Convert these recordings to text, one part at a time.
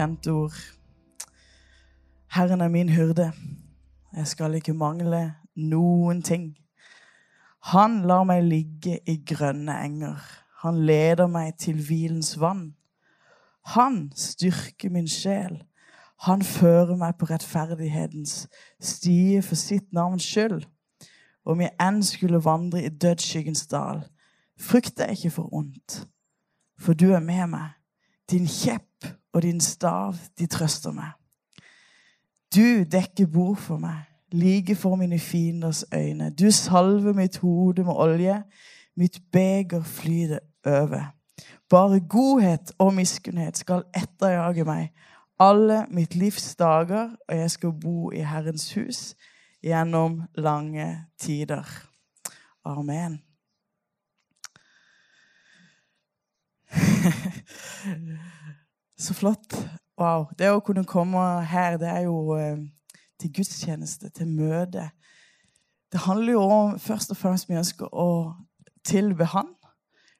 kjent ord. Herren er min hyrde. Jeg skal ikke mangle noen ting. Han lar meg ligge i grønne enger. Han leder meg til hvilens vann. Han styrker min sjel. Han fører meg på rettferdighetens stie for sitt navns skyld. Om jeg enn skulle vandre i dødsskyggens dal, frykter jeg ikke for ondt, for du er med meg. Din kjepp og din stav, de trøster meg. Du dekker bord for meg, like for mine fienders øyne. Du salver mitt hode med olje, mitt beger flyter over. Bare godhet og miskunnhet skal etterjage meg alle mitt livs dager, og jeg skal bo i Herrens hus gjennom lange tider. Amen. Så flott. Wow. Det å kunne komme her, det er jo eh, til gudstjeneste, til møte. Det handler jo om først og fremst vi ønsker å tilbe Han.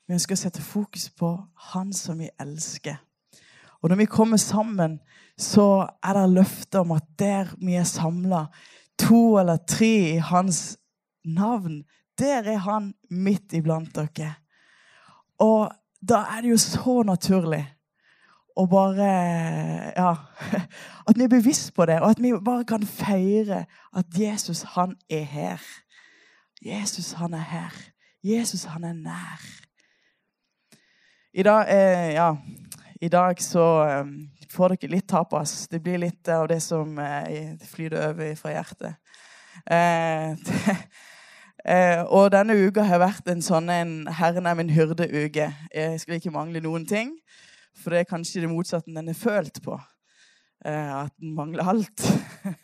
Vi ønsker å sette fokus på Han som vi elsker. Og når vi kommer sammen, så er det løfter om at der vi er samla, to eller tre i Hans navn, der er Han midt iblant dere. Og da er det jo så naturlig å bare Ja. At vi er bevisst på det, og at vi bare kan feire at Jesus, han er her. Jesus, han er her. Jesus, han er nær. I dag, eh, ja, i dag så eh, får dere litt tapas. Det blir litt av det som eh, flyter over fra hjertet. Eh, det, Eh, og denne uka har vært en sånn en 'Herren er min hyrde'-uke. Jeg skal ikke mangle noen ting, for det er kanskje det motsatte den er følt på. Eh, at den mangler alt.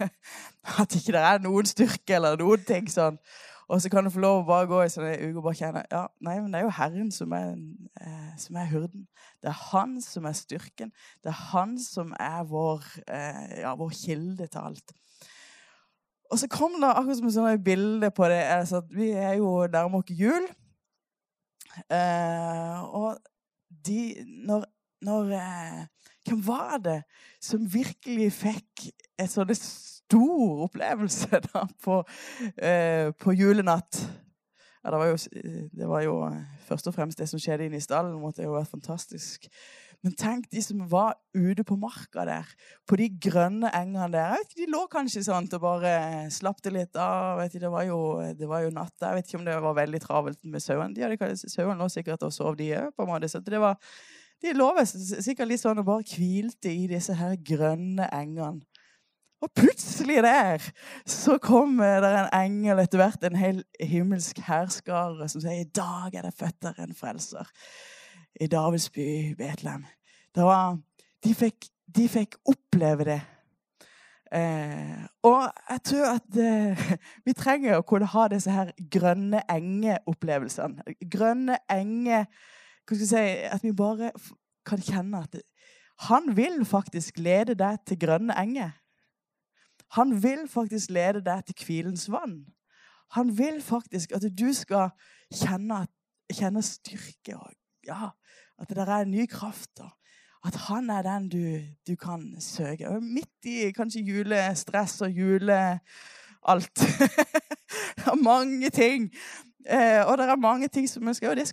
at ikke det er noen styrke eller noen ting sånn. Og så kan du få lov å bare gå i sånne uker og bare kjenne ja, nei, men det er jo Herren som er, eh, som er hurden. Det er Han som er styrken. Det er Han som er vår, eh, ja, vår kilde til alt. Og så kom det akkurat som et sånt bilde på det. Altså, vi er jo nærmer oss jul. Eh, og de Når, når eh, Hvem var det som virkelig fikk en sånn stor opplevelse da på, eh, på julenatt? Ja, det, var jo, det var jo først og fremst det som skjedde inne i stallen. måtte jo være fantastisk. Men tenk de som var ute på marka der, på de grønne engene der. De lå kanskje sånn og bare slapp det litt av. Vet ikke, det, var jo, det var jo natt. Jeg vet ikke om det var veldig travelt med sauene. Sauene lå sikkert og sov, de òg. Så det var, de lå sikkert litt sånn og bare hvilte i disse her grønne engene. Og plutselig der så kommer det en engel, etter hvert en hel himmelsk hærskare, som sier i dag er det født der en frelser i Davids by, Betlehem. Var, de, fikk, de, fikk, oppleve det. Eh, og jeg tror at eh, vi trenger å kunne ha disse her grønne enge-opplevelsene. Grønne enge hva skal jeg si, At vi bare kan kjenne at han vil faktisk lede deg til grønne enger. Han vil faktisk lede deg til hvilens vann. Han vil faktisk at du skal kjenne, kjenne styrke og ja, at det er en ny kraft. Og At han er den du, du kan søke. Og midt i kanskje julestress og jule... Alt. er mange ting. Eh, og det er mange ting som vi skal Og det,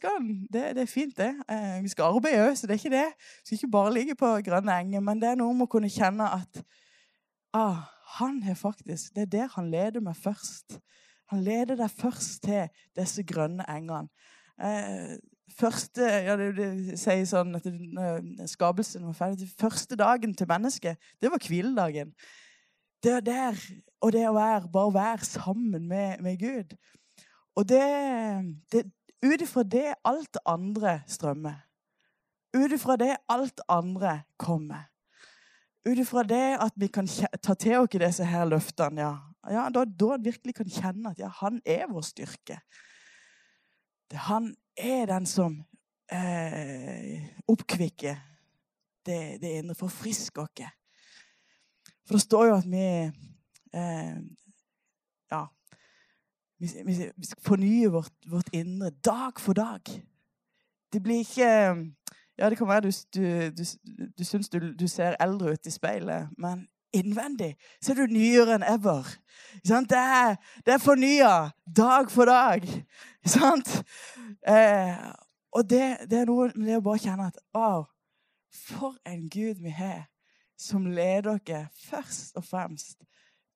det, det er fint, det. Eh, vi skal arbeide òg, så det er ikke det. Vi skal ikke bare ligge på grønne enger, men det er noe med å kunne kjenne at ah, han er faktisk Det er der han leder meg først. Han leder deg først til disse grønne engene. Eh, første ja, det, det sier sånn at skapelsen var ferdig. Første dagen til mennesket, det var hviledagen. Det er der, og det å være, bare være sammen med, med Gud. Og det, det Ut ifra det alt andre strømmer. Ut ifra det alt andre kommer. Ut ifra det at vi kan ta til oss disse her løftene, ja. ja da, da virkelig kan kjenne at ja, han er vår styrke. Det, han er den som eh, oppkvikker det, det indre, forfrisker oss. For det står jo at vi eh, Ja. Vi, vi, vi skal fornye vårt, vårt, indre dag for dag. Det blir ikke Ja, det kan være du, du, du, du syns du, du ser eldre ut i speilet, men innvendig så er du nyere enn ever. Det er, det er fornya dag for dag. Eh, og det, det, er noe med det å bare kjenne at Wow, for en Gud vi har, som leder dere først og fremst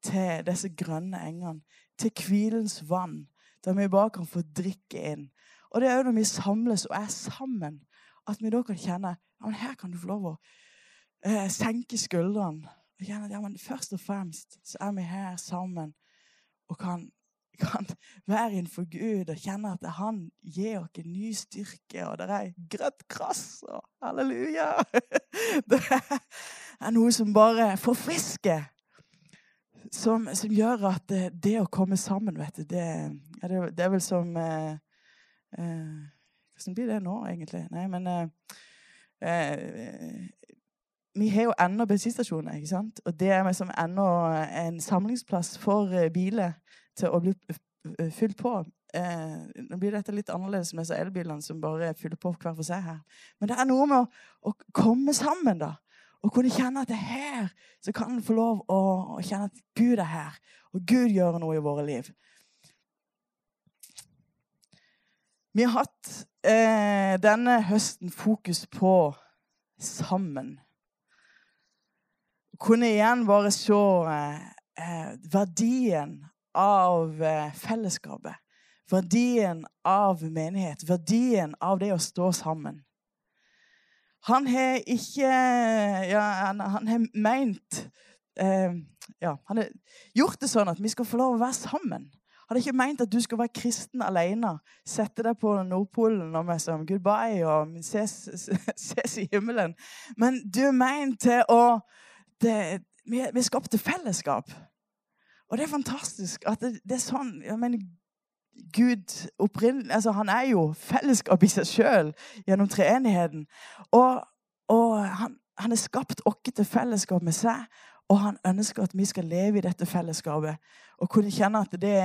til disse grønne engene, til hvilens vann, der vi bare kan få drikke inn. Og det er jo når vi samles og er sammen, at vi da kan kjenne ja, her kan du få lov å eh, senke skuldrene. Og kjenne at ja, men først og fremst så er vi her sammen og kan, kan være innenfor Gud og kjenne at han gir oss en ny styrke, og det er grønt gress og halleluja. Det er noe som bare forfrisker som, som, gjør at det, det, å komme sammen, vet du, det, det, det er vel som eh, eh, Hvordan blir det nå, egentlig? Nei, men eh, eh Vi har jo ennå bensinstasjoner, ikke sant? Og det er liksom ennå en samlingsplass for eh, biler til å bli fylt på. Eh, nå blir dette litt annerledes med elbilene som bare fyller på hver for seg her. Men det er noe med å, å komme sammen, da. Og kunne kjenne at det er her så kan en få lov å, å, kjenne at Gud er her, og Gud gjør noe i våre liv. Vi har hatt eh, denne høsten fokus på sammen. Kunne igjen bare se eh, verdien av eh, fellesskapet. Verdien av menighet. Verdien av det å stå sammen. Han har ikke Ja, han, han har meint eh, Ja, han har gjort det sånn at vi skal få lov å være sammen. Han har ikke meint at du skal være kristen alene. Sette deg på Nordpolen og med som goodbye og ses, ses, i himmelen. Men du er meint til å det, vi er skapt til fellesskap. Og det er fantastisk at det, det er sånn jeg mener, Gud altså Han er jo fellesskap i seg sjøl gjennom treenigheten. Og, og han, han er skapt oss til fellesskap med seg, og han ønsker at vi skal leve i dette fellesskapet og kunne kjenne at det,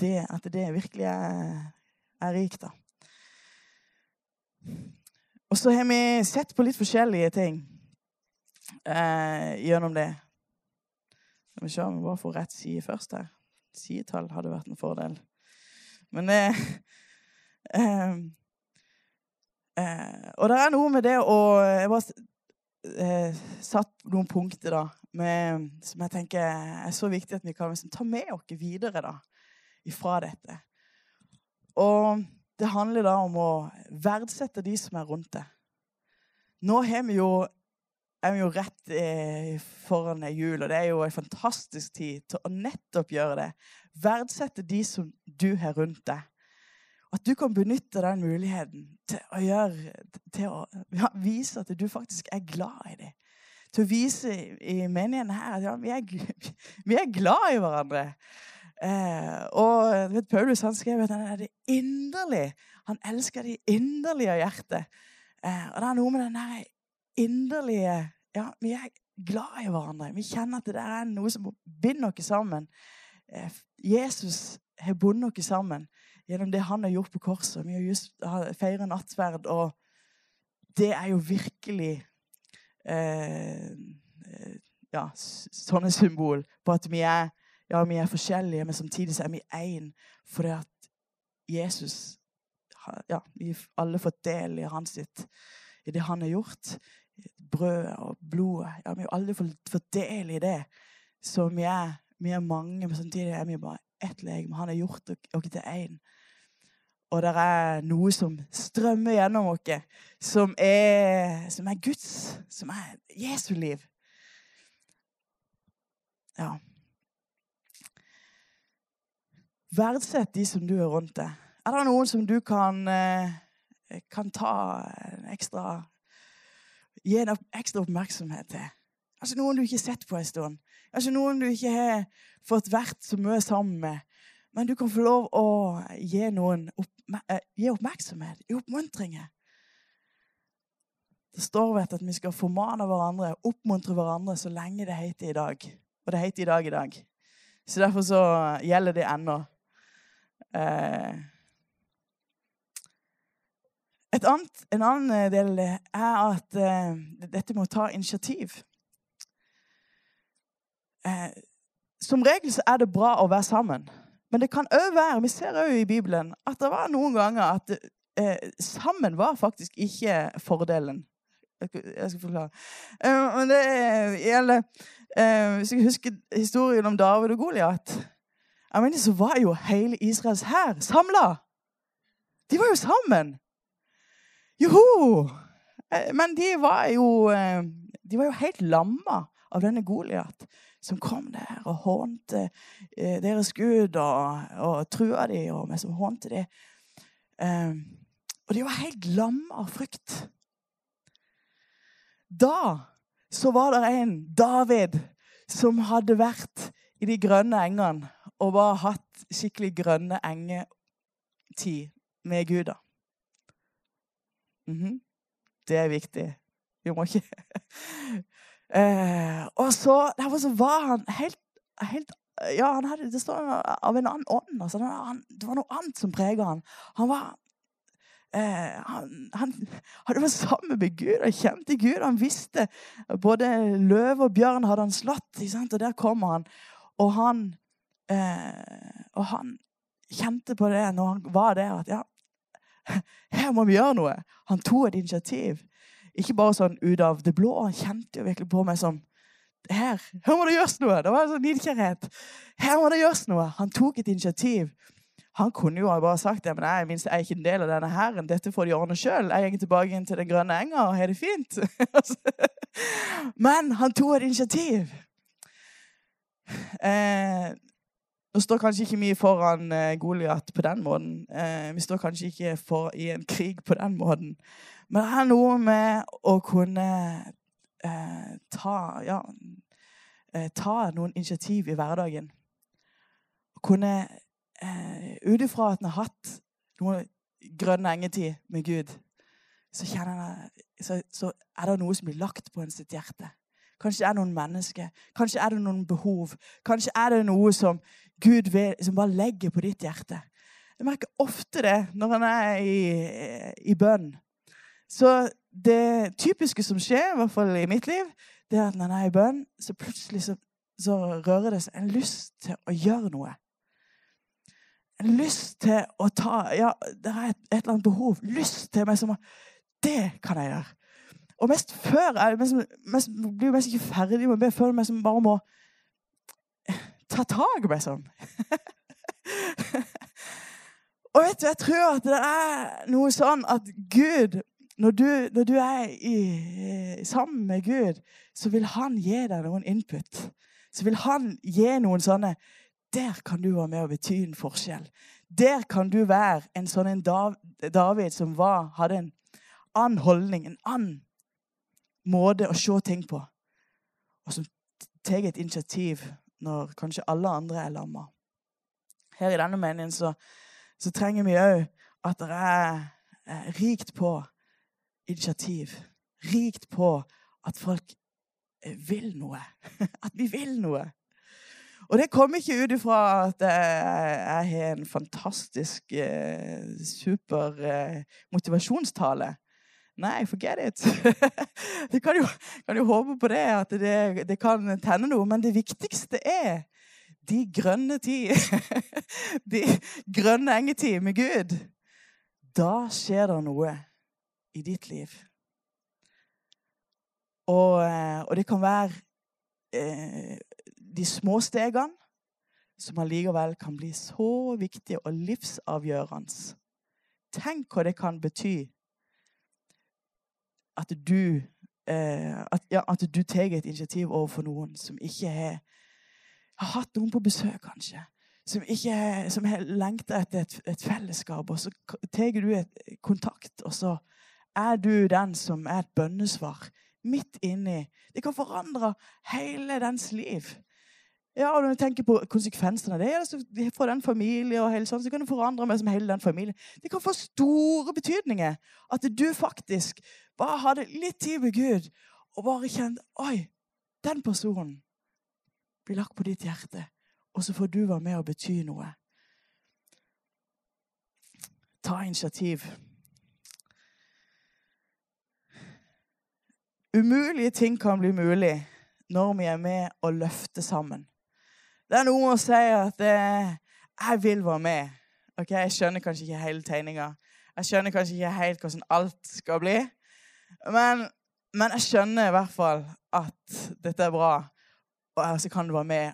det, at det virkelig er, er rikt. Og så har vi sett på litt forskjellige ting eh, gjennom det. Skal vi se om vi bare får rett side først her. Sidetall hadde vært en fordel. Men eh, eh, eh, Og det er noe med det å Jeg bare eh, satt noen punkter da, med, som jeg tenker er så viktig at vi kan liksom, ta med oss videre da, ifra dette. Og det handler da om å verdsette de som er rundt deg. Nå har vi jo, er vi jo rett eh, foran jul, og det er jo en fantastisk tid til å nettopp gjøre det. Verdsette de som du har rundt deg. At du kan benytte den muligheten til å, gjøre, til å ja, vise at du faktisk er glad i dem. Til å vise i menigheten her at ja, vi, er, vi er glad i hverandre. Eh, og vet, Paulus han skrev at han er det inderlig. Han elsker de inderlige av hjertet. Eh, og det er noe med den der inderlige Ja, vi er glad i hverandre. Vi kjenner at det er noe som binder oss sammen. Eh, Jesus har bundet oss sammen gjennom det han har gjort på korset. Vi har just feiret nattverd, og det er jo virkelig eh, eh ja, sånne symbol på at vi er, ja, vi er forskjellige, men samtidig så er vi én fordi at Jesus ja, Vi har alle fått del i sitt, i det han har gjort. Brødet og blodet. Ja, vi har alle fått del i det. Så vi er vi er mange, men samtidig er vi bare ett legeme. Han har gjort oss til én. Og det er noe som strømmer gjennom oss, som er, som er Guds, som er Jesu liv. Ja. Verdsett de som du er rundt deg. Er det noen som du kan, eh, kan ta en ekstra Gi en ekstra oppmerksomhet til? Altså Noen du ikke har sett på en stund. Kanskje noen du ikke har fått vært så mye sammen med. Men du kan få lov å gi noen eh, oppmerksomhet, gi oppmuntringer. Det står vet at vi skal formane hverandre, oppmuntre hverandre så lenge det heter i dag. Og det heter i dag i dag. Så derfor så gjelder det ennå. Eh, Et annet, en annen del er at uh, dette med å ta initiativ. Uh, som regel så er det bra å være sammen. Men det kan òg være Vi ser òg i Bibelen at det var noen ganger at eh, sammen var faktisk ikke fordelen. Jeg skal forklare. men det gjelder Hvis jeg husker historien om David og Goliat så var jo hele Israels hær samla. De var jo sammen. Joho! Men de var jo De var jo helt lamma av denne Goliat som kom der og hånte eh, deres gud og, og trua de, og vi som hånte de. Eh, og de var helt lamme av frykt. Da så var det en, David, som hadde vært i de grønne engene og bare hatt skikkelig grønne engetid med Gud. da. Mm -hmm. Det er viktig. Vi må ikke Eh, og så, derfor så var han helt, helt ja, han hadde, Det står av en annen ånd. Altså, han, det var noe annet som preget han. Han var eh, han, han, hadde vært sammen med Gud og kjente Gud. Han visste Både løve og bjørn hadde han slått, og der kom han. Og han, eh, og han kjente på det når han var der, at ja, her må vi gjøre noe. Han tok et initiativ. Ikke bare sånn ut av det blå. Han kjente jo virkelig på meg som her, her må det gjøres noe! Det var en sånn nidkjærhet. Her må det gjøres noe! Han tok et initiativ. Han kunne jo bare sagt det, men jeg, minst, jeg er ikke en del av denne hæren. Dette får de ordne sjøl. Jeg går tilbake inn til den grønne enga og har det fint. men han tok et initiativ. Eh, nå står kanskje ikke vi foran eh, Goliat på den måten. Eh, vi står kanskje ikke for, i en krig på den måten. Men det er noe med å kunne eh, ta, ja, eh, ta noen initiativ i hverdagen. Å kunne eh, Ut ifra at en har hatt noe grønn engetid med Gud, så, jeg, så, så er det noe som blir lagt på en sitt hjerte. Kanskje det er noen mennesker, kanskje er det noen behov. Kanskje er det noe som Gud vil, som bare legger på ditt hjerte. Jeg merker ofte det når en er i, i bønn. Så det typiske som skjer, i hvert fall i mitt liv, det er at når jeg er i bønn, så plutselig så, så rører det seg en lyst til å gjøre noe. En lyst til å ta Ja, det er et, et eller annet behov. Lyst til meg som Det kan jeg gjøre. Og mest før jeg mest, mest, blir jo mest ikke ferdig med å be, føler meg som bare må ta tak, liksom. og vet du, jeg tror at det er noe sånn at Gud når du, når du er i, sammen med Gud, så vil han gi deg noen input. Så vil han gi noen sånne Der kan du være med og bety en forskjell. Der kan du være en sånn en David som var, hadde en annen holdning, en annen måte å se ting på. Og som tar et initiativ når kanskje alle andre er lamma. Her i denne meningen så, så trenger vi òg at det er rikt på initiativ. Rikt på at folk eh, vil noe. At vi vil noe. Og det kommer ikke ut ifra at jeg har en fantastisk, eh, super eh, motivasjonstale. Nei, forget it. Vi kan kan jo håpe på det, at det, det, kan tenne noe. Men det viktigste er de grønne tid. De grønne engetid med Gud. Da skjer det noe i ditt liv. Og, eh, og det kan være eh, de små stegene som allikevel kan bli så viktige og livsavgjørende. Tenk hva det kan bety at du eh, at, ja, at, du tar et initiativ overfor noen som ikke har, har hatt noen på besøk, kanskje. Som, ikke, som lengta etter et, et, fellesskap, og så tar du et kontakt, og så er du den som er et bønnesvar midt inni. Det kan forandre hele dens liv. Ja, og Når du tenker på konsekvensene av det, altså, for den familien og hele sånn, så kan det forandre meg som hele den familien. Det kan få store betydninger. At du faktisk bare hadde litt tid med Gud og bare kjente Oi, den personen blir lagt på ditt hjerte. Og så får du være med og bety noe. Ta initiativ. Umulige ting kan bli mulig når vi er med og løfter sammen. Det er noe å si at eh, 'jeg vil være med'. Ok, Jeg skjønner kanskje ikke hele tegninga. Jeg skjønner kanskje ikke helt hvordan alt skal bli. Men, men jeg skjønner i hvert fall at dette er bra. Og så kan du være med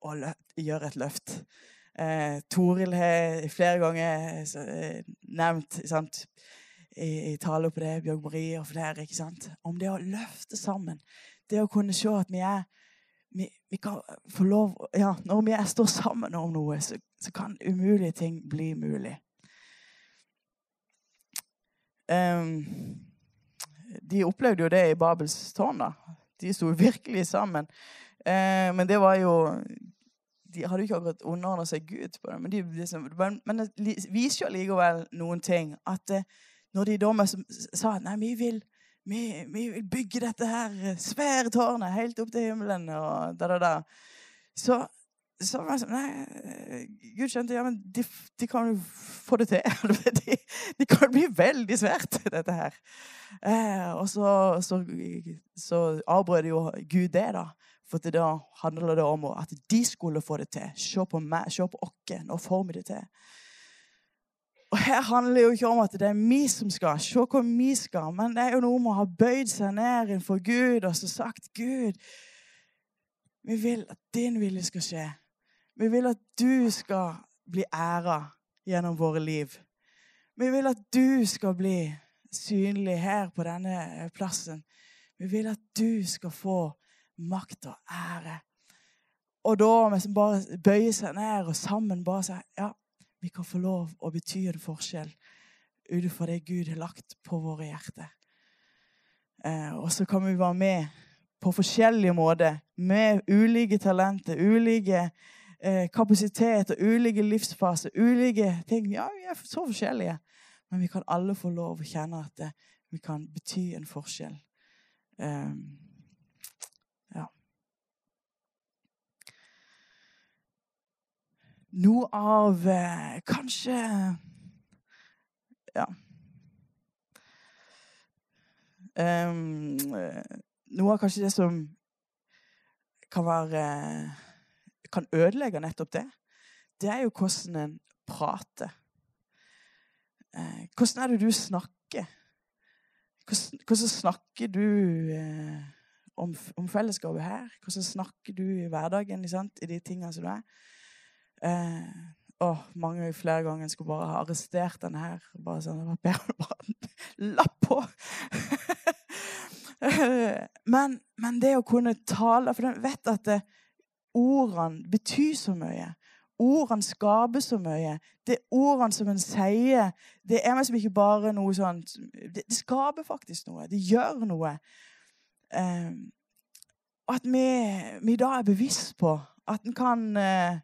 og gjøre et løft. Eh, Toril har flere ganger eh, nevnt sant, i, i taler på det, Bjørg Marie og flere, ikke sant? om det å løfte sammen. Det å kunne se at vi er vi, vi kan få lov ja, Når vi er, står sammen om noe, så, så kan umulige ting bli mulig. Um, de opplevde jo det i Babels tårn. da. De sto virkelig sammen. Uh, men det var jo De hadde jo ikke akkurat underordna seg Gud på det. Men, de, liksom, men det viser jo likevel noen ting. At uh, når de da sa nei, vi vil, vi, vi vil bygge dette her svære tårnet helt opp til himmelen og da, da, da. Så, så var det sånn Nei, Gud skjønte ja, men de, de kan jo få det til. De, de kan bli veldig svært, dette her. Eh, og så, så, så avbrøt jo Gud det, da. For da handler det om at de skulle få det til. Se på meg, se på oss. Nå får vi det til. Og her handler det jo ikke om at det er vi som skal. Se hvor vi skal. Men det er jo noe om å ha bøyd seg ned innenfor Gud og så sagt Gud, vi vil at din vilje skal skje. Vi vil at du skal bli æra gjennom våre liv. Vi vil at du skal bli synlig her på denne plassen. Vi vil at du skal få makt og ære. Og da vi bare bøyer seg ned og sammen bare sier ja, vi kan få lov å bety en forskjell ut ifra det Gud har lagt på våre hjerter. Eh, og så kan vi være med på forskjellige måter, med ulike talenter, ulike eh, kapasiteter, ulike livsfaser, ulike ting. Ja, vi er så forskjellige, men vi kan alle få lov å kjenne at det, vi kan bety en forskjell. Eh, noe av eh, Kanskje Ja. Um, noe av kanskje det som kan være Kan ødelegge nettopp det, det er jo hvordan en prater. Eh, hvordan er det du snakker? Hvordan, hvordan snakker du eh, om, om, fellesskapet her? Hvordan snakker du i hverdagen i de tingene som du er? Eh, og mange flere ganger skulle bare ha arrestert den her. Bare sånn, det var bare lapp på! men, men, det å kunne tale For den vet at det, ordene betyr så mye. Ordene skaper så mye. Det er ordene som en sier, det er liksom ikke bare noe sånt Det, det skaper faktisk noe. Det gjør noe. Eh, at vi, vi da er bevisst på at en kan eh,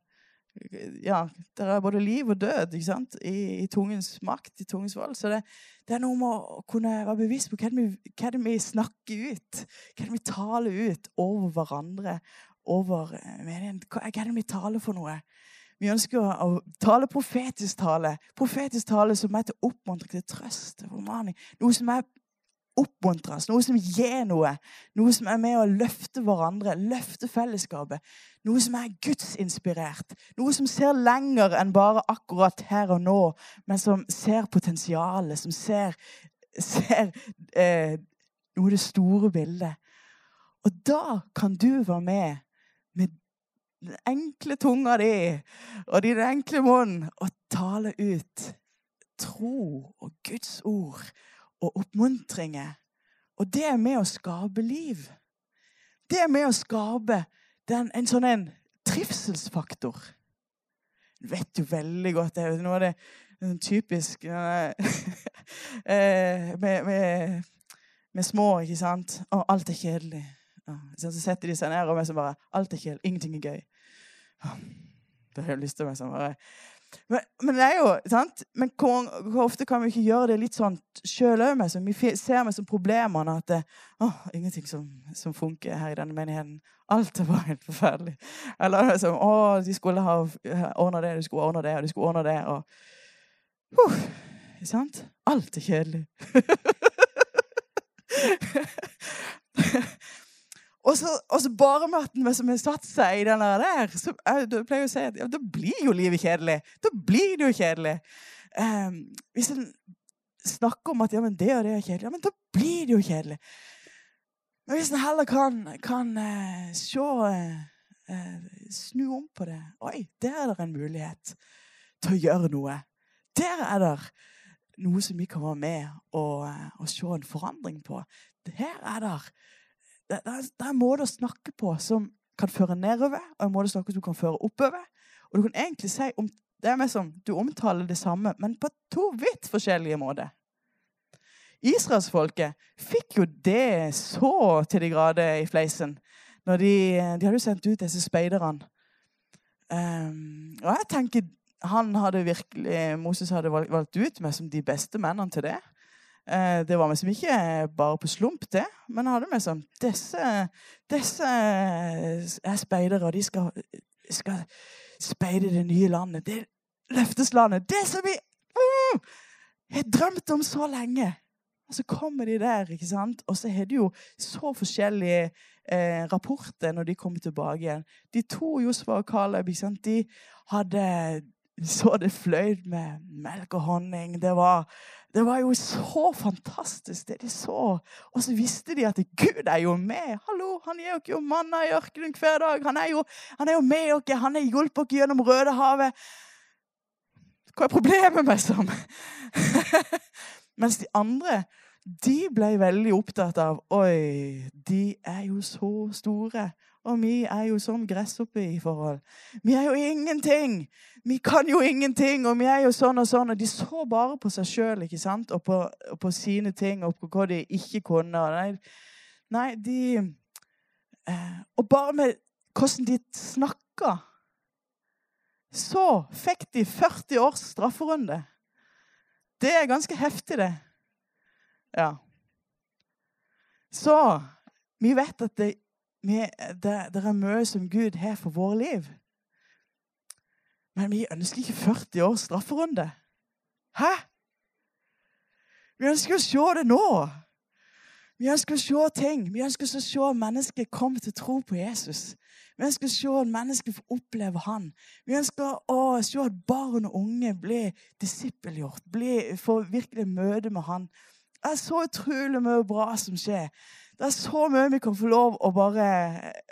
ja, det er både liv og død ikke sant? I, i tungens makt, i tungens vold. Så det, det, er noe med å kunne være bevisst på hva det, vi, hva det vi snakker ut. Hva det vi taler ut over hverandre. Over eh, meningen. Hva er det vi taler for noe? Vi ønsker å, tale profetisk tale. Profetisk tale som er til oppmuntring, til trøst, til formaning. Noe som er oppmuntres, noe som gir noe. Noe som er med å løfte hverandre, løfte fellesskapet. Noe som er gudsinspirert. Noe som ser lenger enn bare akkurat her og nå, men som ser potensialet, som ser, ser eh, noe det store bildet. Og da kan du være med med den enkle tunga di og din enkle munn og tale ut tro og Guds ord og oppmuntringer. Og det er med å skape liv. Det er med å skape den, en sånn en trivselsfaktor. Du vet jo veldig godt det noe av det typisk uh, med, med, med, små, ikke sant? Og alt er kjedelig. Så setter de seg ned og er bare Alt er kjedelig. Ingenting er gøy. Da har jeg lyst til å være sånn bare men, men, det er jo, sant? Men hvor, hvor, ofte kan vi ikke gjøre det litt sånn sjøl òg? Vi ser med som problemene at det å, ingenting som, som, funker her i denne menigheten. Alt er bare helt forferdelig. Eller liksom, å, de skulle ha ordna det, de skulle ordna det, og de skulle ordna det. Og, uh, sant? Alt er kjedelig. og, så, og så bare med at har satt seg i den der, så jeg, jeg pleier å si at ja, da blir jo livet kjedelig. Da blir det jo kjedelig. Um, hvis en snakker om at ja, men det og det er kjedelig, ja, men da blir det jo kjedelig. Men hvis en heller kan, kan uh, se uh, Snu om på det. Oi, der er det en mulighet til å gjøre noe. Der er det noe som vi kan være med og, og se en forandring på. Her er det det, det er en måte å snakke på som kan føre nedover, og en måte å snakke som kan føre oppover. Og du kan egentlig si om, det er mer som du omtaler det samme, men på to vidt forskjellige måter. Israelsfolket fikk jo det så til de grader i fleisen. Når de, de hadde jo sendt ut disse speiderne. Um, og jeg tenker han hadde virkelig, Moses hadde valgt ut meg som de beste mennene til det. Uh, det var liksom ikke bare på slump, det. Men jeg hadde med sånn Disse, disse er speidere, og de skal, skal speide det nye landet. Det løfteslandet. Det som vi uh, har drømt om så lenge. Og så kommer de der, ikke sant? og så har de jo så forskjellige eh, rapporter når de kommer tilbake igjen. De to, Josfa og Caleb, ikke sant? de hadde så det fløyt med melk og honning. Det var, det var jo så fantastisk, det de så. Og så visste de at Gud er jo med. Hallo, Han gir dere jo manna i ørkenen hver dag. Han er jo, han er jo med dere. Han har hjulpet dere gjennom Rødehavet. Hva er problemet med sånn? Mens de andre de ble veldig opptatt av Oi, de er jo så store. Og vi er jo som gresshoppe i forhold. Vi er jo ingenting! Vi kan jo ingenting, og vi er jo sånn og sånn. Og de så bare på seg sjøl og, og på sine ting og på hva de ikke kunne. Nei, nei de eh, Og bare med hvordan de snakka, så fikk de 40 års strafferunde. Det er ganske heftig, det. Ja. Så vi vet at det, vi, det, det er mye som Gud har for våre liv. Men vi ønsker ikke 40 års strafferunde. Hæ? Vi ønsker å se det nå. Vi ønsker å se ting. Vi ønsker å se mennesker komme til tro på Jesus. Vi ønsker å se at mennesker får oppleve Han. Vi ønsker å se at barn og unge blir disippelgjort, får virkelig møte med Han. Det er så utrolig mye bra som skjer. Det er så mye vi kan få lov å bare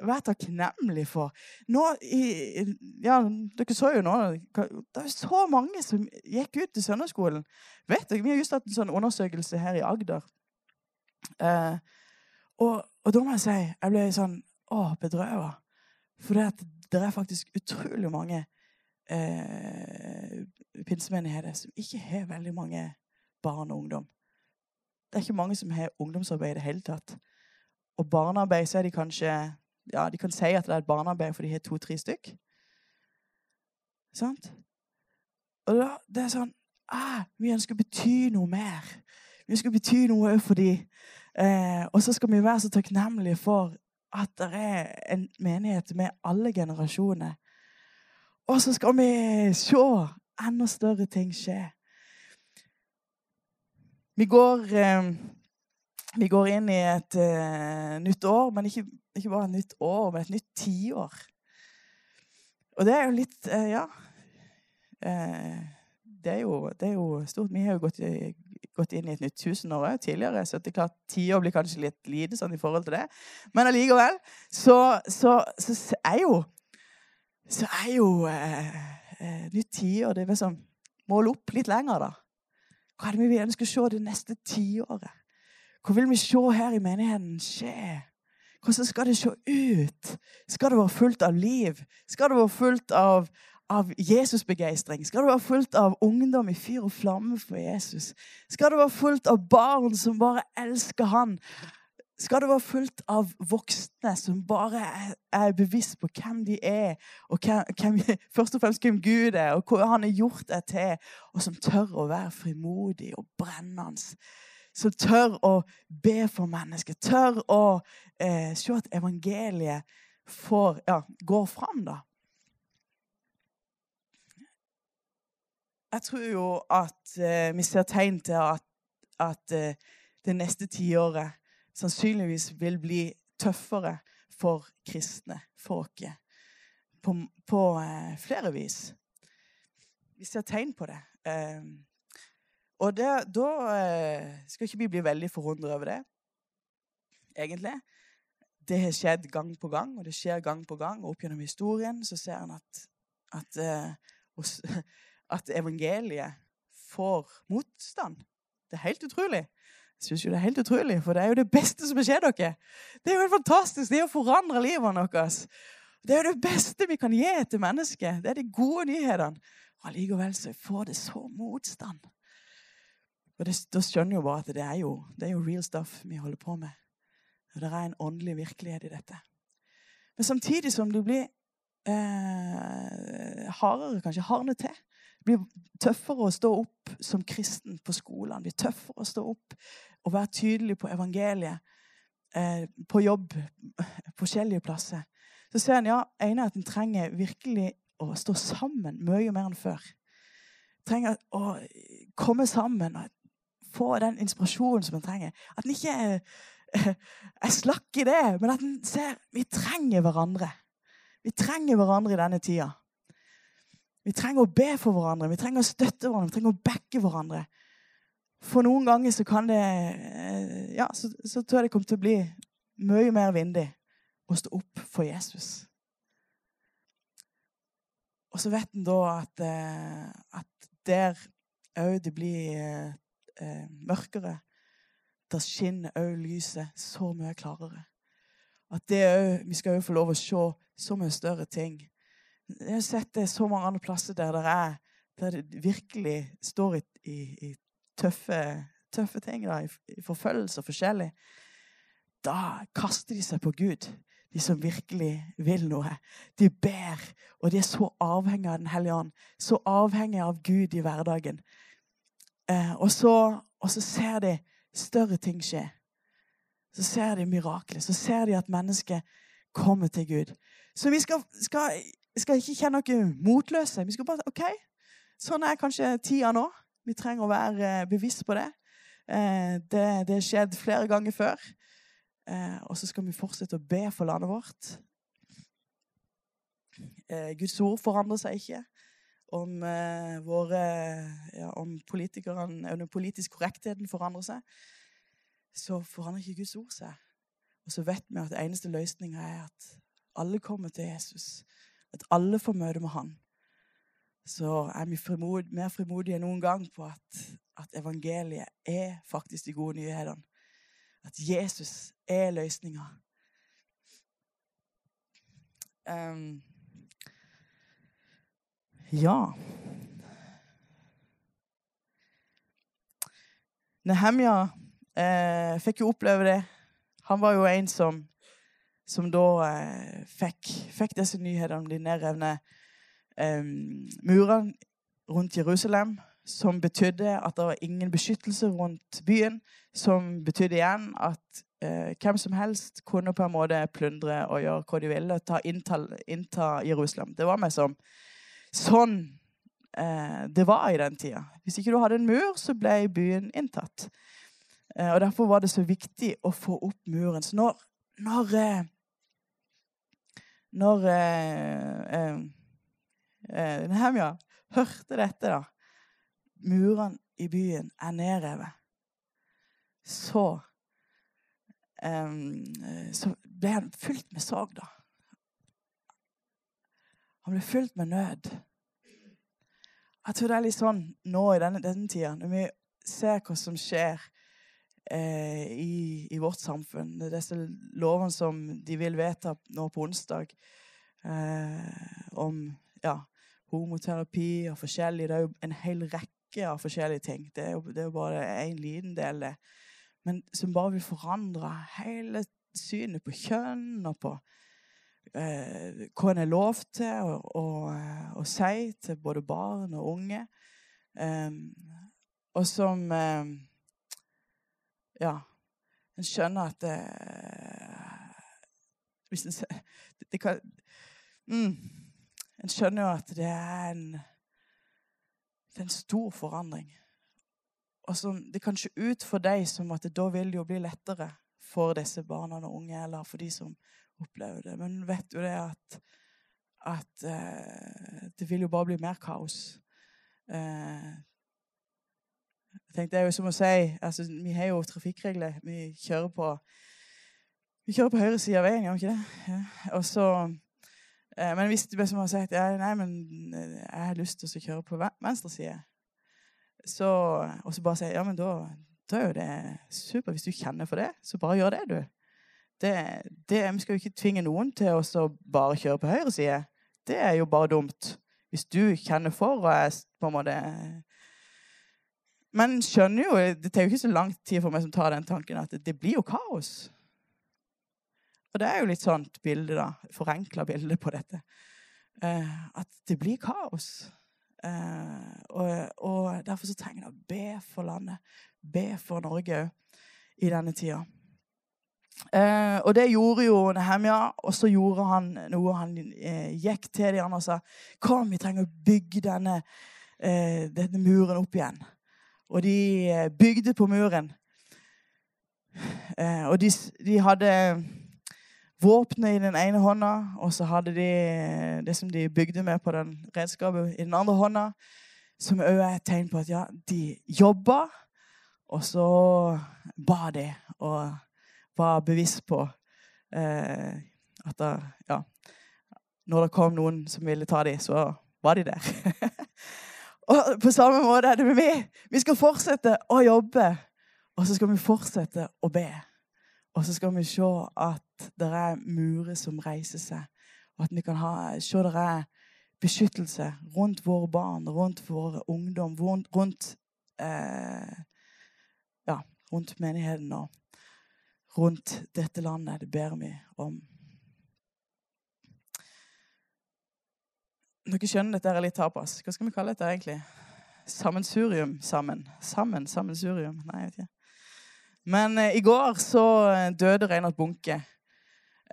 være takknemlige for. Nå i, ja, Dere så jo nå Det er så mange som gikk ut til søndagsskolen. Vet dere, Vi har just hatt en sånn undersøkelse her i Agder. Eh, og, og, da må jeg si jeg ble sånn å, bedrøva. For det, er faktisk utrolig mange eh, pinsemenigheter som ikke har veldig mange barn og ungdom. Det er ikke mange som har ungdomsarbeid i det hele tatt. Og barnearbeid så er de kanskje Ja, de kan si at det er et barnearbeid, for de har to-tre stykk. Sant? Og da, det er sånn ah, Vi ønsker å bety noe mer. Vi ønsker å bety noe for dem. Eh, og så skal vi være så takknemlige for at det er en menighet med alle generasjoner. Og så skal vi se enda større ting skje. Vi går, eh, vi går inn i et uh, nytt år, men ikke, ikke, bare et nytt år, men et nytt tiår. Og det er jo litt uh, Ja. Uh, det er, jo, det, er jo, stort. Vi har jo gått, gått inn i et nytt tusenår òg tidligere, så det er klart tiår blir kanskje litt lite sånn i forhold til det. Men allikevel så, så, så, er jo Så er jo nytt tiår Det er liksom Måle opp litt lenger, da. Hva er det vi ønsker å se det neste tiåret? Hva vil vi se her i menigheten skje? Hvordan skal det se ut? Skal det være fullt av liv? Skal det være fullt av, av Jesusbegeistring? Skal det være fullt av ungdom i fyr og flamme for Jesus? Skal det være fullt av barn som bare elsker Han? skal det være fullt av voksne som bare er, bevisst på hvem de er, og hvem, først og fremst hvem Gud er, og hva han har gjort deg til, og som tør å være frimodig og brennende. Som tør å be for mennesker, tør å eh, se at evangeliet får, ja, går fram. da. Jeg tror jo at eh, vi ser tegn til at, at eh, det neste tiåret sannsynligvis vil bli tøffere for kristne, for oss, på, på eh, flere vis. Vi ser tegn på det. Og det, da eh, skal ikke vi bli veldig forundret over det, egentlig. Det har skjedd gang på gang, og det skjer gang på gang. Og opp gjennom historien så ser en at, at, eh, at evangeliet får motstand. Det er helt utrolig. Jeg synes jo det er helt utrolig, for det er jo det beste som har skjedd dere. Det er jo helt fantastisk. Det er å forandre livet deres. Det er jo det beste vi kan gi til mennesket. Det er de gode nyhetene. Allikevel så får det så motstand. Og det, Da skjønner jo bare at det er jo, det er jo real stuff vi holder på med. Og det er en åndelig virkelighet i dette. Men samtidig som du blir eh, hardere, kanskje hardner til, det blir tøffere å stå opp som kristen på skolen. Det blir tøffere å stå opp og være tydelig på evangeliet. Eh, på jobb, forskjellige plasser. Så ser en ja, ene at en trenger virkelig å stå sammen mye mer enn før. Trenger å komme sammen og få den inspirasjonen som en trenger. At en ikke er, er slakk i det, men at en ser vi trenger hverandre. Vi trenger hverandre i denne tida. Vi trenger å be for hverandre, vi trenger å støtte hverandre, vi trenger å backe hverandre. For noen ganger så kan det eh, Ja, så, så tror jeg det kommer til å bli mye mer vindig å stå opp for Jesus. Og så vet en da at, eh, at der òg det blir eh, mørkere, der skinner òg lyset så mye klarere. At det òg Vi skal òg få lov å se så mye større ting jeg har sett det så mange andre plasser der det, er, der det virkelig står i, i, i tøffe, tøffe, ting, da, i, i forfølgelse og forskjellig. Da kaster de seg på Gud, de som virkelig vil noe. De ber, og de er så avhengig av Den hellige ånd. Så avhengig av Gud i hverdagen. Eh, og, så, og, så, ser de større ting skje. Så ser de mirakler. Så ser de at mennesket kommer til Gud. Så vi skal, skal skal ikke kjenne oss motløse. Vi skal bare OK, sånn er kanskje tida nå. Vi trenger å være eh, bevisst på det. Eh, det har skjedd flere ganger før. Og så skal vi fortsette å be for landet vårt. Guds ord forandrer seg ikke. Om, våre, ja, om den politiske korrektheten forandrer seg, så forandrer ikke Guds ord seg. Og så vet vi at eneste løsninga er at alle kommer til Jesus. At alle får møte med han. Så er vi frimod, mer frimodige enn noen gang på at, at evangeliet er faktisk de gode nyhetene. At Jesus er løsninga. Um, ja Nehemja eh, fikk jo oppleve det. Han var jo en som som da eh, fikk, fikk, disse nyhetene om de nedrevne eh, murene rundt Jerusalem, som betydde at det var ingen beskyttelse rundt byen, som betydde igjen at eh, hvem som helst kunne på en måte plyndre og gjøre hva de ville, ta innta, innta Jerusalem. Det var meg som sånn eh, det var i den tida. Hvis ikke du hadde en mur, så ble byen inntatt. Eh, og Derfor var det så viktig å få opp muren. Så når, når eh, når eh, eh, eh, Nehemja hørte dette, da Murene i byen er nedrevet. Så Så ble han fylt med sorg, da. Han ble fylt med nød. Jeg tror det er litt sånn nå i denne, denne tida, når vi ser hva som skjer eh, i, i, vårt samfunn. Disse lovene som de vil vedta nå på onsdag eh, om ja, homoterapi og forskjellig. Det er jo en hel rekke av forskjellige ting. Det er jo, det er jo bare en liten del, det. Men som bare vil forandre hele synet på kjønn og på eh, hva en er lov til å, å, å, si til både barn og unge. Eh, og som eh, ja, en skjønner at det, hvis en, det, det kan, mm, En skjønner jo at det er en, det er en stor forandring. Og som, Det kan se ut for deg som at det da vil det jo bli lettere for disse barna og unge, eller for de som opplever det. Men vet du det at, at eh, det vil jo bare bli mer kaos. Eh, jeg tenkte, Det er jo som å si altså, Vi har jo trafikkregler. Vi kjører på vi kjører på høyre side av veien, gjør vi ikke det? Ja. Og så, eh, men hvis det som har sagt ja, nei, men jeg har lyst til å kjøre på venstre side, så, og så bare si ja, men da, da er jo det super. Hvis du kjenner for det, så bare gjør det, du. Det, det, vi skal jo ikke tvinge noen til å bare kjøre på høyre side. Det er jo bare dumt. Hvis du kjenner for og er på en måte Men skjønner jo, det tar jo ikke så lang tid for meg som tar den tanken, at det, blir jo kaos. Og det er jo litt sånt bilde, da. Forenkla bilde på dette. Eh, at det blir kaos. Eh, og, og, derfor så trenger jeg å be for landet. Be for Norge òg i denne tida. Eh, og det gjorde jo Nehemja, og så gjorde han noe. Han eh, gikk til de andre og sa Kom, vi trenger å bygge denne, eh, denne muren opp igjen. Og de eh, bygde på muren. Eh, og de, de hadde våpenet i den ene hånda, og så hadde de eh, det som de bygde med på den redskapet, i den andre hånda. Som òg er et tegn på at ja, de jobba, og så ba de. Og var bevisst på eh, at da, ja, når det kom noen som ville ta dem, så var de der. og på samme måte er det med meg. Vi skal fortsette å jobbe, og så skal vi fortsette å be. Og så skal vi se at det er murer som reiser seg, og at vi kan ha, se det er beskyttelse rundt våre barn, rundt vår ungdom, rundt, rundt, eh, ja, rundt menigheten. og rundt dette landet. Det ber vi om. Dere skjønner dette er litt tapas. Hva skal vi kalle dette egentlig? Sammensurium sammen. Sammen. Sammensurium. Nei, jeg vet ikke. Men eh, i går så eh, døde Reinhard Bunke.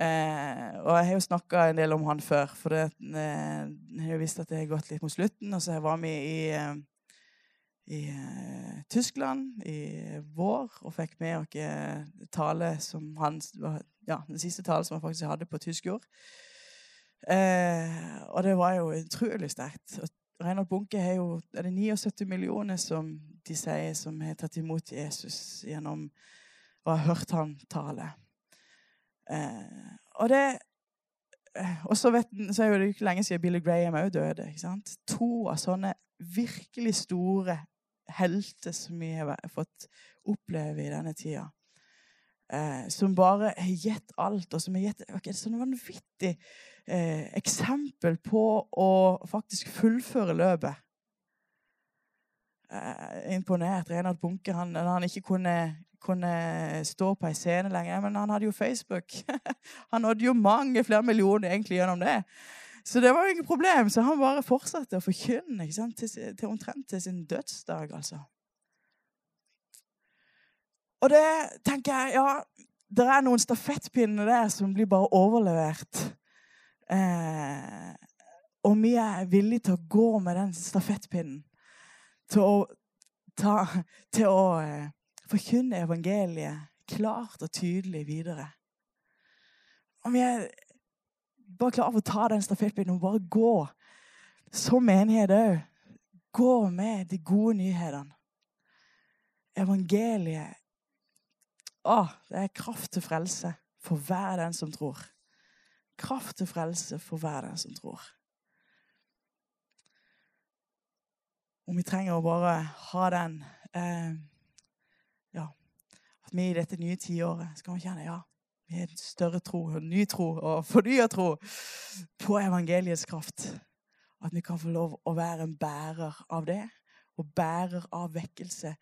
Eh, og jeg har jo snakka en del om han før, for det, eh, jeg har visst at det har gått litt mot slutten. Og så var vi i eh, i uh, Tyskland i vår og fikk med oss tale som han Ja, den siste talen som han faktisk hadde på tysk jord. Eh, og det var jo utrolig sterkt. Reinhold Bunke har jo er det 79 millioner som de sier som har tatt imot Jesus gjennom å ha hørt han tale. og det og så, vet, så er det ikke lenge siden Billy Graham òg døde. To av sånne virkelig store helter som vi har fått oppleve i denne tida. Eh, som bare har gitt alt, og som har gitt okay, sånn vanvittig eh, eksempel på å faktisk fullføre løpet. Eh, imponert. Reinhard Bunke han, han ikke kunne, kunne stå på ei scene lenger. Men han hadde jo Facebook. han nådde jo mange flere millioner egentlig gjennom det. Så det var jo ikke problem. Så han bare fortsatte å forkynne til, til, omtrent til sin dødsdag. altså. Og det tenker jeg Ja, det er noen stafettpinner der som blir bare overlevert. Eh, og vi er villige til å gå med den stafettpinnen. Til å, ta, til å eh, forkynne evangeliet klart og tydelig videre. Og vi er bare klar for å ta den stafettpinnen og bare gå som menighet òg. Gå med de gode nyhetene. Evangeliet Å, det er kraft til frelse for hver den som tror. Kraft til frelse for hver den som tror. Og vi trenger å bare ha den eh, Ja, at vi i dette nye tiåret skal vi kjenne ja, med en større tro, en ny tro og fornya tro på evangeliets kraft. At vi kan få lov å være en bærer av det, og bærer av vekkelse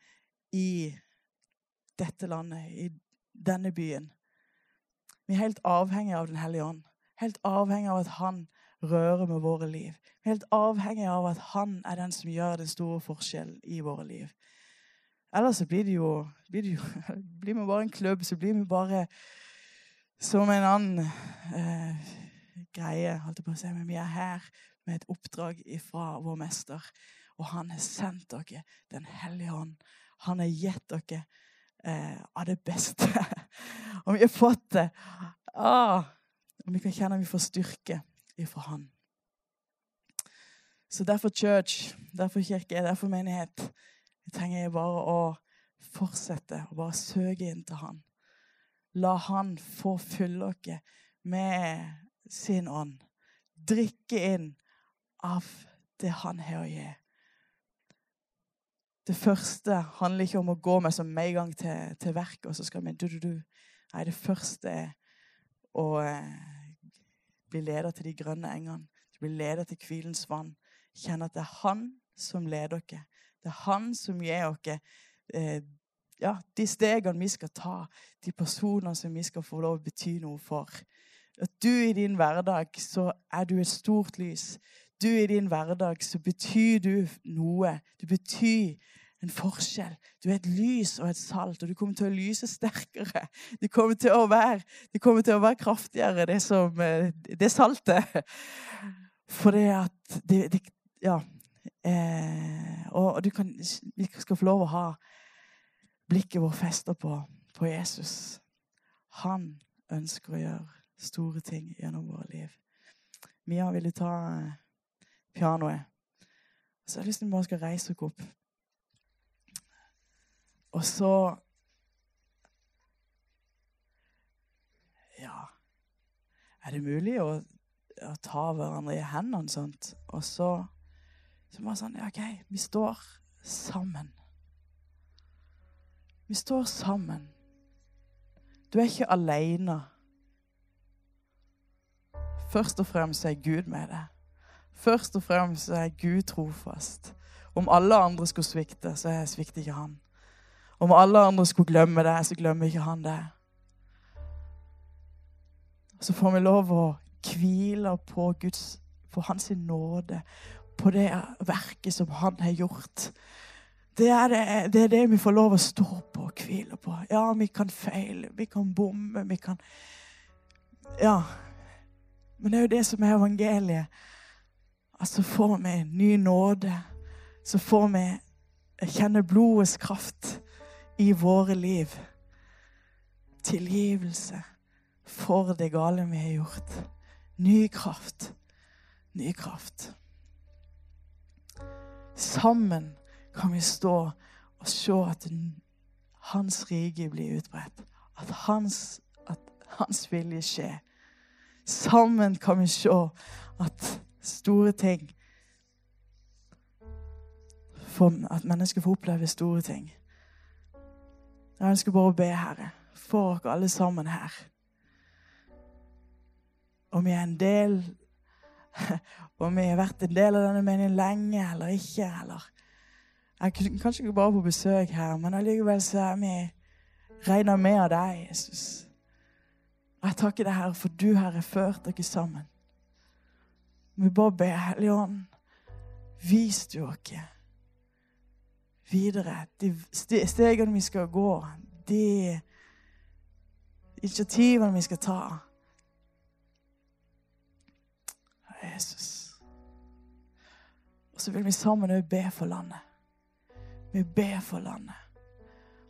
i dette landet, i denne byen. Vi er helt avhengige av Den hellige ånd. Helt avhengige av at han rører med våre liv. Helt avhengige av at han er den som gjør den store forskjellen i våre liv. Ellers så blir, det jo, blir vi bare en klubb, så blir vi bare som en annen eh, greie, holdt jeg på å si. Men vi er her med et oppdrag fra vår mester. Og han har sendt dere Den hellige ånd. Han har gitt dere eh, av det beste Og vi har fått det. Ah, og vi kan kjenne vi får styrke ifra Han. Så derfor church, derfor kirke, derfor menighet, Jeg trenger bare å fortsette å bare søke inn til Han. La Han få fylle dere med sin ånd. Drikke inn av det Han har å gi. Det første handler ikke om å gå med som med en gang til, til verk, og så skal vi du, du, du. Nei, det første er å eh, bli leder til de grønne engene. Bli leder til hvilens vann. Kjenn at det er Han som leder dere. Det er Han som gir dere ja, de stegene vi skal ta, de personene som vi skal få lov å bety noe for. At du i din hverdag så er du et stort lys. Du i din hverdag så betyr du noe. Du betyr en forskjell. Du er et lys og et salt, og du kommer til å lyse sterkere. Du kommer til å være, til å være kraftigere, det, som, eh, det saltet. For det at det, det, Ja. Eh, og du kan, vi skal få lov å ha blikket vårt festa på, på Jesus. Han ønsker å gjøre store ting gjennom våre liv. Mia, vil du ta eh, pianoet? Så jeg har lyst til at vi bare skal reise oss opp. Og så Ja Er det mulig å, å ta hverandre i hendene sånt? Og så så bare sånn Ja, OK, vi står sammen. Vi står sammen. Du er ikke aleine. Først og fremst er Gud med deg. Først og fremst er Gud trofast. Om alle andre skulle svikte, så svikter ikke han. Om alle andre skulle glemme det, så glemmer ikke han det. Så får vi lov å hvile på, Guds, på hans nåde, på det verket som han har gjort. Det er det, det er det, vi får lov å stå på og hvile på. Ja, vi kan feile, vi kan bomme, vi kan Ja. Men det er jo det som er evangeliet. At så får vi ny nåde. Så får vi kjenne blodets kraft i våre liv. Tilgivelse for det gale vi har gjort. Ny kraft. Ny kraft. Sammen kan vi stå og se at hans rike blir utbredt. At hans, at hans vilje skjer. Sammen kan vi se at store ting At mennesker får oppleve store ting. Jeg ønsker bare å be, Herre, for dere alle sammen her. Om vi er en del Om vi har vært en del av denne meningen lenge eller ikke, eller Jeg er kanskje ikke bare på besøk her, men allikevel så er vi regna med av deg, Jesus. Jeg takker deg, Herre, for du har ført dere sammen. Vi bare ber Hellige Ånd, vis du oss videre. De stegene vi skal gå, de initiativene vi skal ta. Jesus. Og så vil vi sammen òg be for landet. Vi ber for landet.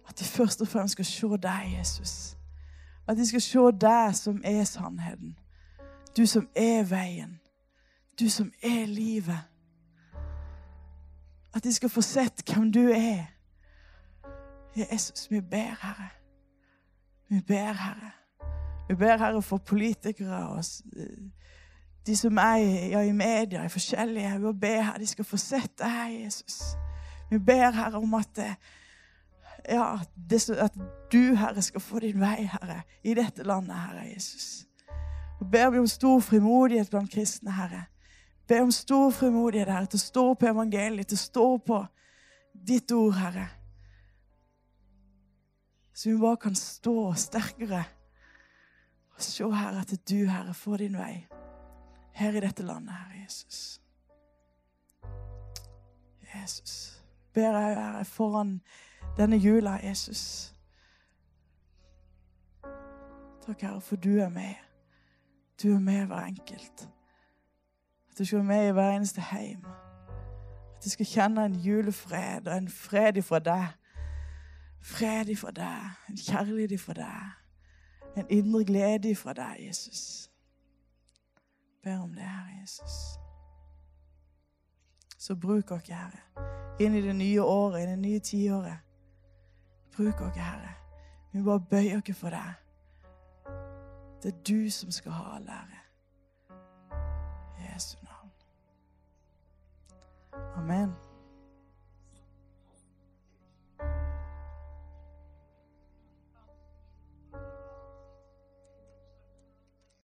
At de først og fremst skal se deg, Jesus. At de skal se deg som er sannheten. Du som er veien. Du som er livet. At de skal få sett hvem du er. Jesus, vi ber, Herre. Vi ber, Herre. Vi ber, Herre, for politikere og de som er ja, i media, i forskjellige. Vi ber, Herre, de skal få sett deg, Jesus. Vi ber, Herre, om at ja, at du, Herre, skal få din vei, Herre, i dette landet, Herre Jesus. Og ber vi om stor frimodighet blant kristne, Herre. Ber om stor frimodighet, Herre, til å stå på evangeliet, til å stå på ditt ord, Herre. Så vi bare kan stå sterkere og se, Herre, at du, Herre, får din vei her i dette landet, Herre Jesus. Jesus. Ber jeg, være foran denne jula, Jesus. Takk, Herre, for du er med. Du er med hver enkelt. At du skal være med i hver eneste heim. At du skal kjenne en julefred og en fred ifra deg. Fred ifra deg, en kjærlighet ifra deg. En indre glede ifra deg, Jesus. Ber om det, Herre Jesus. Så bruk oss, Herre, inn i det nye året, i det nye tiåret. Bruk oss, Herre. Vi bare bøyer oss for deg. Det er du som skal ha all ære. Jesu navn. Amen.